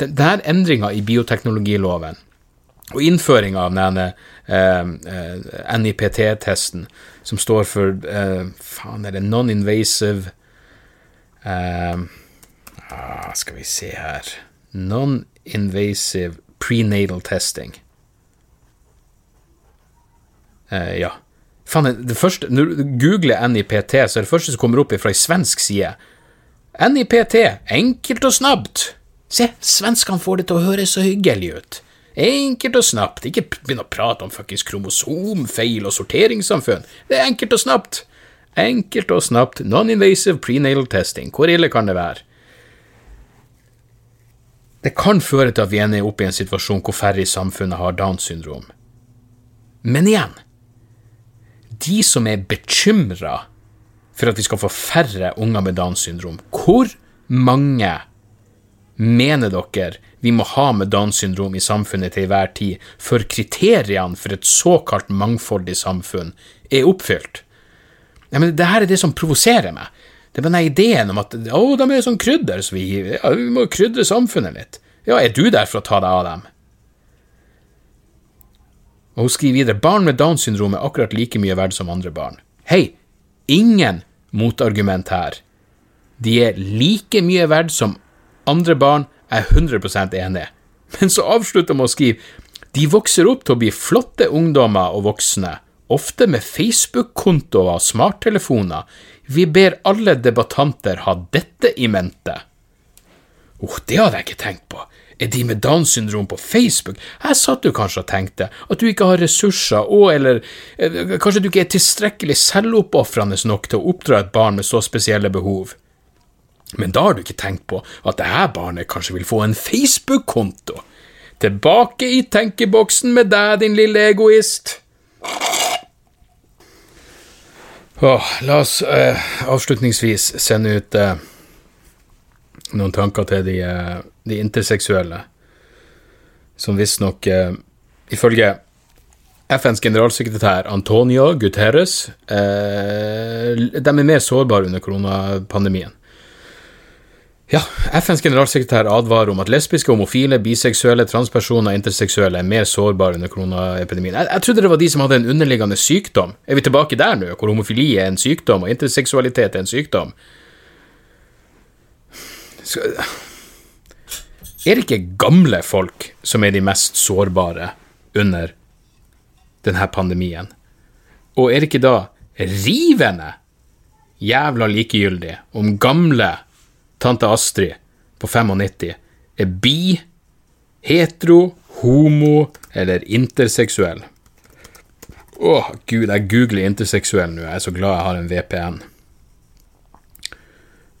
denne endringa i bioteknologiloven og innføringa av denne eh, eh NIPT-testen, som står for eh, Faen, er det non-invasive eh, ah, Skal vi se her Non-invasive prenatal testing. Eh, ja. Faen, det første, når du googler NIPT, så er det første som kommer opp fra ei svensk side. NIPT, enkelt og snabbt Se, svenskene får det til å høres så hyggelig ut. Enkelt og snapt, ikke begynn å prate om fuckings kromosomfeil og sorteringssamfunn. Det er enkelt og snapt. Enkelt og snapt, non-invasive prenatal testing, hvor ille kan det være? Det kan føre til at vi ender opp i en situasjon hvor færre i samfunnet har Downs syndrom. Men igjen, de som er bekymra for at vi skal få færre unger med Downs syndrom, hvor mange mener dere vi må ha med Downs syndrom i samfunnet til enhver tid før kriteriene for et såkalt mangfoldig samfunn er oppfylt? Ja, men det her er det som provoserer meg. Det er denne ideen om at å, de er sånn krydder, så vi, ja, vi må krydre samfunnet litt. Ja, er du der for å ta deg av dem? Og hun skriver videre barn med Downs syndrom er akkurat like mye verdt som andre barn. Hei, ingen motargument her. De er like mye verdt som andre barn er 100% enig. Men så avslutter med å skrive de vokser opp til å bli flotte ungdommer og voksne, ofte med Facebook-kontoer og smarttelefoner. Vi ber alle debattanter ha dette i mente. oh, det hadde jeg ikke tenkt på. er de med Downs syndrom på Facebook? Her satt du kanskje og tenkte at du ikke har ressurser, og eller eh, kanskje du ikke er tilstrekkelig selvoppofrende nok til å oppdra et barn med så spesielle behov. Men da har du ikke tenkt på at dette barnet kanskje vil få en Facebook-konto. Tilbake i tenkeboksen med deg, din lille egoist. Åh, la oss eh, avslutningsvis sende ut eh, noen tanker til de, eh, de interseksuelle, som visstnok, eh, ifølge FNs generalsekretær Antonio Guterres, eh, de er mer sårbare under koronapandemien. Ja, FNs generalsekretær advarer om at lesbiske, homofile, biseksuelle, transpersoner og interseksuelle er mer sårbare under koronaepidemien. Jeg, jeg, trodde det var de som hadde en underliggende sykdom. Er vi tilbake der nå, hvor homofili er en sykdom og interseksualitet er en sykdom? Så, er det ikke gamle folk som er de mest sårbare under denne pandemien? Og er det ikke da rivende jævla likegyldig om gamle tante Astrid på 95 er bi, hetero, homo eller interseksuell. Å, gud, jeg googler interseksuell nå, jeg er så glad jeg har en VPN.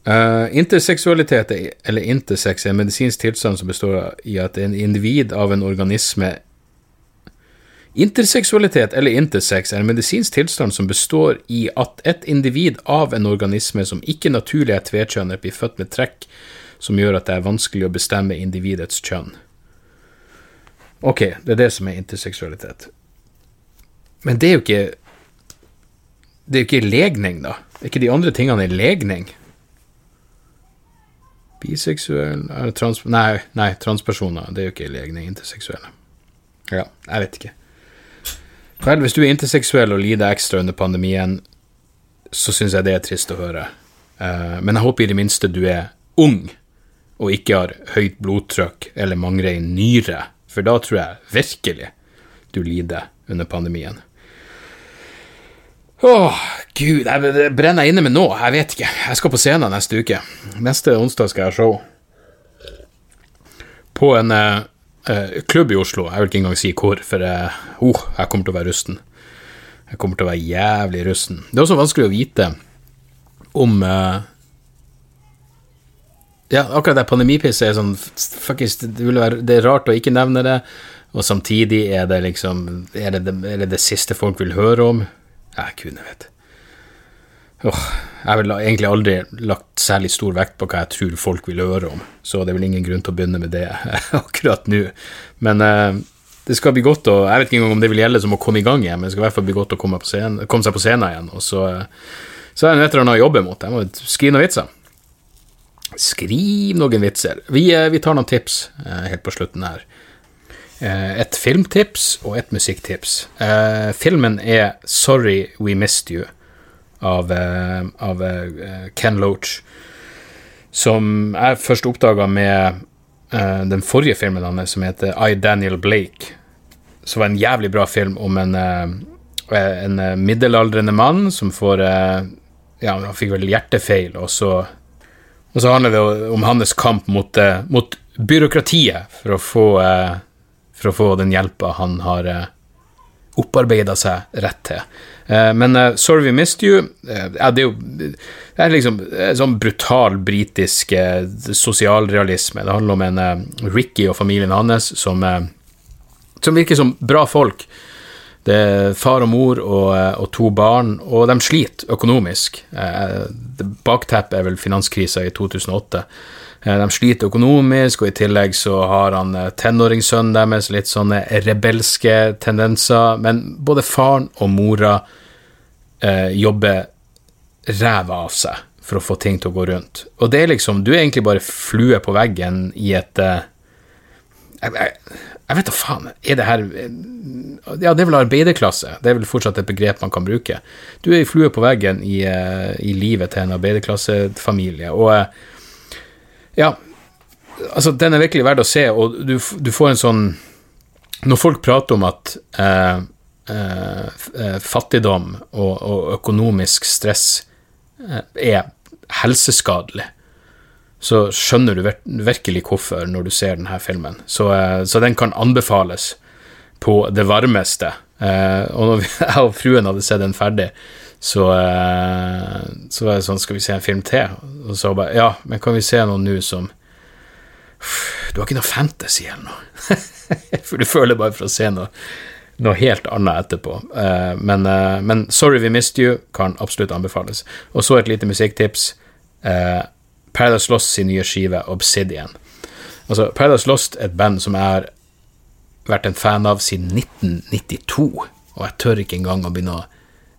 Uh, eh, interseksualitet, eller intersex, er en medisinsk tilstand som består i at en individ av en organisme Interseksualitet eller intersex er en medisinsk tilstand som består i at et individ av en organisme som ikke naturlig er tvekjønnet, blir født med trekk som gjør at det er vanskelig å bestemme individets kjønn. Ok, det er det som er interseksualitet. Men det er jo ikke Det er jo ikke legning, da. Er ikke de andre tingene i legning? Biseksuell trans, Nei, nei, transpersoner. Det er jo ikke legning. Interseksuelle. Ja, jeg vet ikke. Vel, hvis du er interseksuell og lider ekstra under pandemien, så syns jeg det er trist å høre. Uh, men jeg håper i det minste du er ung og ikke har høyt blodtrykk eller mangler ei nyre, for da tror jeg virkelig du lider under pandemien. Åh, gud, jeg brenner jeg inne med nå? Jeg vet ikke. Jeg skal på scenen neste uke. Neste onsdag skal jeg ha show. På en uh, eh, klubb i Oslo. Jeg vil ikke engang si hvor, for eh, oh, jeg kommer til å være rusten. Jeg kommer til å være jævlig rusten. Det er også vanskelig å vite om eh, Ja, akkurat det pandemipisset er sånn Fuckings, det, det er rart å ikke nevne det, og samtidig er det liksom Er det det, er det, det siste folk vil høre om? Jeg kunne vet. Oh, jeg har egentlig aldri lagt særlig stor vekt på hva jeg tror folk vil høre om, så det er vel ingen grunn til å begynne med det akkurat nå. Men eh, det skal bli godt å Jeg vet ikke engang om det vil gjelde som å komme i gang igjen, men det skal i hvert fall bli godt å komme, scenen, komme seg på scenen igjen. Og så, uh, så er det et eller annet å jobbe mot. Jeg må skrive noen vitser. Skriv noen vitser. Vi, uh, vi tar noen tips helt på slutten her. Et filmtips og et musikktips. Filmen er Sorry We Missed You av, eh, av eh, Ken Loach, som jeg først oppdaga med uh, den forrige filmen hans, som heter I, Daniel Blake. Som var en jævlig bra film om en, en middelaldrende mann som får Ja, han fikk vel hjertefeil, og så, og så handler det om hans kamp mot, mot byråkratiet for å få, for å få den hjelpa han har opparbeida seg rett til. Eh, men uh, 'Sorry We Missed You' uh, det er jo det er liksom sånn brutal britisk uh, sosialrealisme. Det handler om en Ricky og familien hans som, som virker som bra folk. Det er far og mor og, og to barn, og de sliter økonomisk. Bakteppet er vel finanskrisa i 2008. De sliter økonomisk, og i tillegg så har han tenåringssønnen deres litt sånne rebelske tendenser. Men både faren og mora eh, jobber ræva av seg for å få ting til å gå rundt. Og det er liksom Du er egentlig bare flue på veggen i et eh, jeg, jeg, jeg, vet da faen. Er det her eh, Ja, det er vel arbeiderklasse. Det er vel fortsatt et begrep man kan bruke. Du er ei flue på veggen i, eh, i livet til en arbeiderklassefamilie, og eh, ja Altså, den er virkelig verdt å se, og du, du får en sånn Når folk prater om at eh, Eh, eh, fattigdom og, og, økonomisk stress eh, er helseskadelig, så skjønner du vir virkelig hvorfor når du ser denne filmen. Så, eh, så den kan anbefales på det varmeste. Eh, og når jeg og fruen hadde sett den ferdig, så, eh, så var det sånn Skal vi se en film til? Og så bare Ja, men kan vi se noe nå som Du har ikke noe fantasy eller noe? for du føler bare for å se noe, noe helt annet etterpå. Eh, men, eh, men, Sorry We Missed You kan absolutt anbefales. Og så et lite musikktips. Paradise Lost sin nye skive Obsidian. Altså, Paradise Lost er et band som jeg har vært en fan av siden 1992, og jeg tør ikke engang å begynne å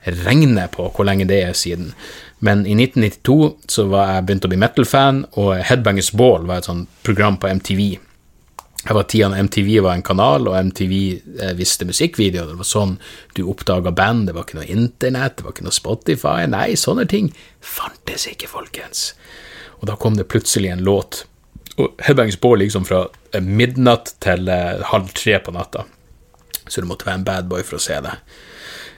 regne på hvor lenge det er siden. Men i 1992 så var jeg begynt å bli metal-fan, og Headbangers Ball var et sånt program på MTV. Jeg var tida da MTV var en kanal, og MTV eh, visste musikkvideoer. Det var sånn du oppdaga band. Det var ikke noe internett, det var ikke noe Spotify. Nei, sånne ting fantes ikke, folkens. Og da kom det plutselig en låt. Og Headbangers Ball liksom fra eh, midnatt til eh, halv tre på natta. Så du måtte være en bad boy for å se det.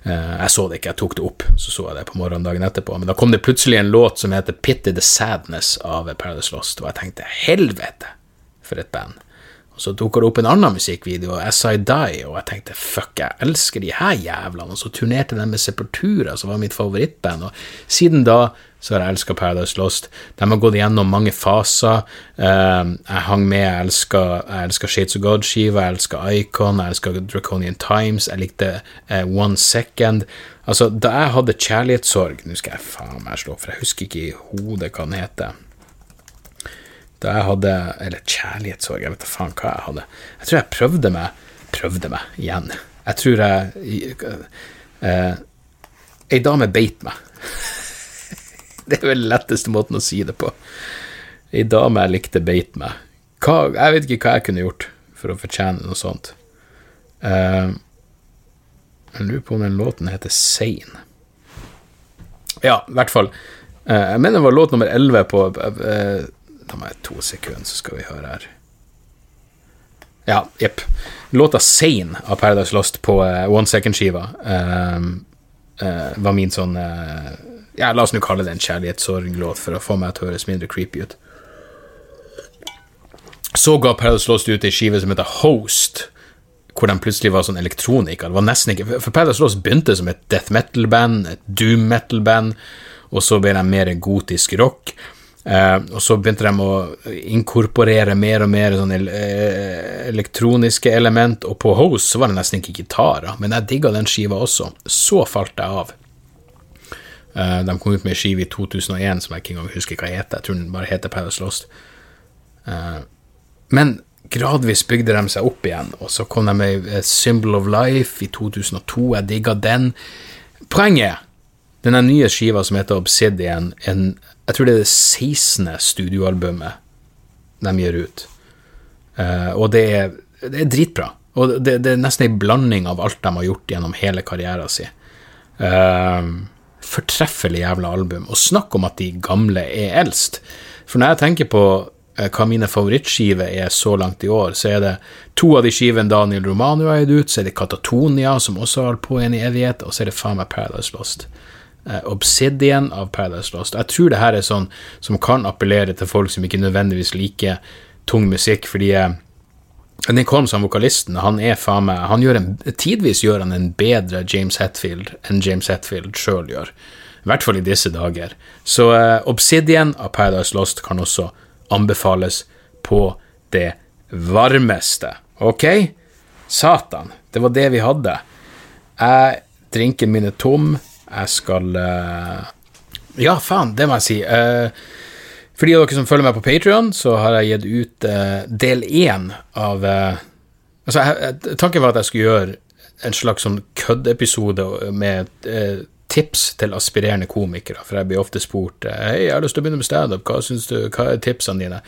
Eh, jeg så det ikke, jeg tok det opp, så så jeg det på morgenen dagen etterpå. Men da kom det plutselig en låt som heter Pity the Sadness av Paradise Lost, og jeg tenkte helvete, for et band. Og så dukker det opp en annen musikkvideo, As I Die, og jeg tenkte fuck, jeg elsker de her jævlene. Og så turnerte de med Sepultura, som var mitt favorittband, og siden da så har jeg elska Paradise Lost. De har gått igjennom mange faser. Uh, jeg hang med, jeg elska, Shades of God-skiva, jeg elska Icon, jeg elska Draconian Times, jeg likte uh, One Second. Altså, da jeg hadde kjærlighetssorg Nå skal jeg faen meg slå, for jeg husker ikke i hodet hva den heter. Da jeg hadde Eller kjærlighetssorg, jeg vet da faen hva jeg hadde. Jeg tror jeg prøvde meg Prøvde meg igjen. Jeg tror jeg uh, Ei dame beit meg. Det er vel letteste måten å si det på. Ei dame jeg likte, beit meg. Hva, jeg vet ikke hva jeg kunne gjort for å fortjene noe sånt. Uh, jeg lurer på om den låten heter Sane. Ja, i hvert fall. Uh, jeg mener det var låt nummer 11 på uh, Da må jeg to sekunder, så skal vi høre her. Ja, jepp. Låta Sane av Paradise Lost på One Second-skiva var min sånn ja, La oss nå kalle det en kjærlighetssorglåt for å få meg til å høres mindre creepy ut. Så ga Paradise Lost ut ei skive som heter Host, hvor de plutselig var sånn elektronika. Det var nesten ikke For Paradise Lost begynte som et death metal-band, et doom metal-band, og så ble de mer gotisk rock. Uh, og så begynte de å inkorporere mer og mer sånne eh, elektroniske element, og på Host så var det nesten ikke gitarer, men jeg digga den skiva også. Så falt jeg av. Uh, de kom ut med ei skive i 2001 som jeg ikke engang husker hva heter. Jeg tror den bare heter Paradise Lost. Uh, men gradvis bygde de seg opp igjen, og så kom de med Symbol of Life i 2002. Jeg digga den. Poenget denne nye skiva som heter Obsidian, en, jeg tror det er det 16. studioalbumet de gir ut. Uh, og det er, det er, dritbra. Og det, det er nesten ei blanding av alt de har gjort gjennom hele karrieren sin. Uh, fortreffelig jævla album. Og snakk om at de gamle er eldst. For når jeg tenker på eh, hva mine favorittskiver er så langt i år, så er det to av de skivene Daniel Romano har gitt ut, så er det Katatonia, som også har holdt på i evighet, og så er det faen meg Paradise Lost. Uh, Obsidian av Paradise Lost. Jeg tror det her er sånn som kan appellere til folk som ikke nødvendigvis liker tung musikk, fordi uh, Nick Holmes, han vokalisten, han er faen meg han gjør en, Tidvis gjør han en bedre James Hetfield enn James Hetfield sjøl gjør. I hvert fall i disse dager. Så uh, Obsidian av Paradise Lost kan også anbefales på det varmeste. Ok? Satan, det var det vi hadde. Jeg Drinken min er tom. Jeg skal uh... Ja, faen, det må jeg si. Uh, for de av dere som følger meg på Patrion, så har jeg gitt ut eh, del én av eh, Altså, jeg, tanken var at jeg skulle gjøre en slags sånn køddepisode med uh, tips til aspirerende komikere, for jeg blir ofte spurt Hei, jeg har lyst til å begynne med standup, hva hva er tipsene dine?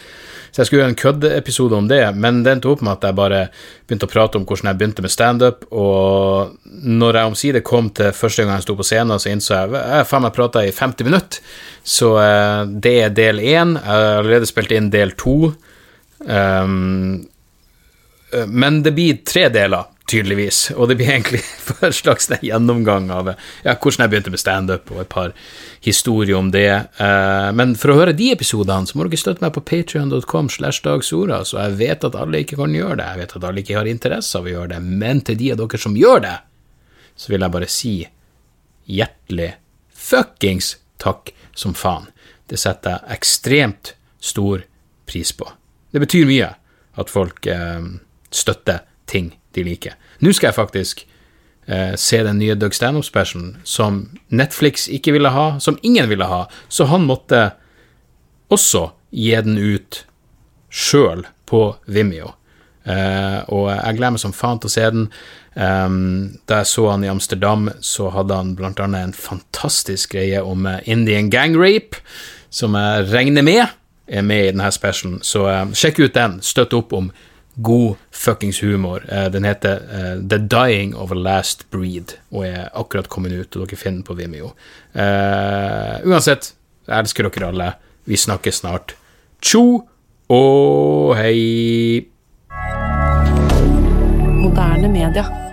Så jeg skulle gjøre en køddeepisode om det, men det endte opp med at jeg bare begynte å prate om hvordan jeg begynte med standup, og når jeg omsider kom til første gang jeg sto på scenen, så innså jeg jeg faen prata i 50 minutter, så uh, det er del én. Jeg har allerede spilt inn del to. Um, men det blir tre deler tydeligvis. Og det blir egentlig en slags gjennomgang av ja, hvordan jeg begynte med standup, og et par historier om det. Eh, men for å høre de episodene, så må dere støtte meg på patrion.com slash dagsorda, så jeg vet at alle ikke kan gjøre det. Jeg vet at alle ikke har interesse av å gjøre det, men til de av dere som gjør det, så vil jeg bare si hjertelig fuckings takk som faen. Det setter jeg ekstremt stor pris på. Det betyr mye at folk eh, støtter ting de liker. Nå skal jeg faktisk eh, se den nye Doug Stanhope-specialen som Netflix ikke ville ha, som ingen ville ha, så han måtte også gi den ut sjøl på Vimeo. Eh, og jeg gleder meg som faen til å se den. Um, da jeg så han i Amsterdam, så hadde han blant annet en fantastisk greie om uh, Indian gang rape, som jeg regner med er med i denne specialen. Så uh, sjekk ut den. Støtt opp om god fuckings humor. Uh, den heter uh, The Dying of a Last Breed og er akkurat kommet ut, og dere finner den på Vimeo. Uh, uansett, jeg elsker dere alle. Vi snakkes snart. Tjo og hei. Moderne media.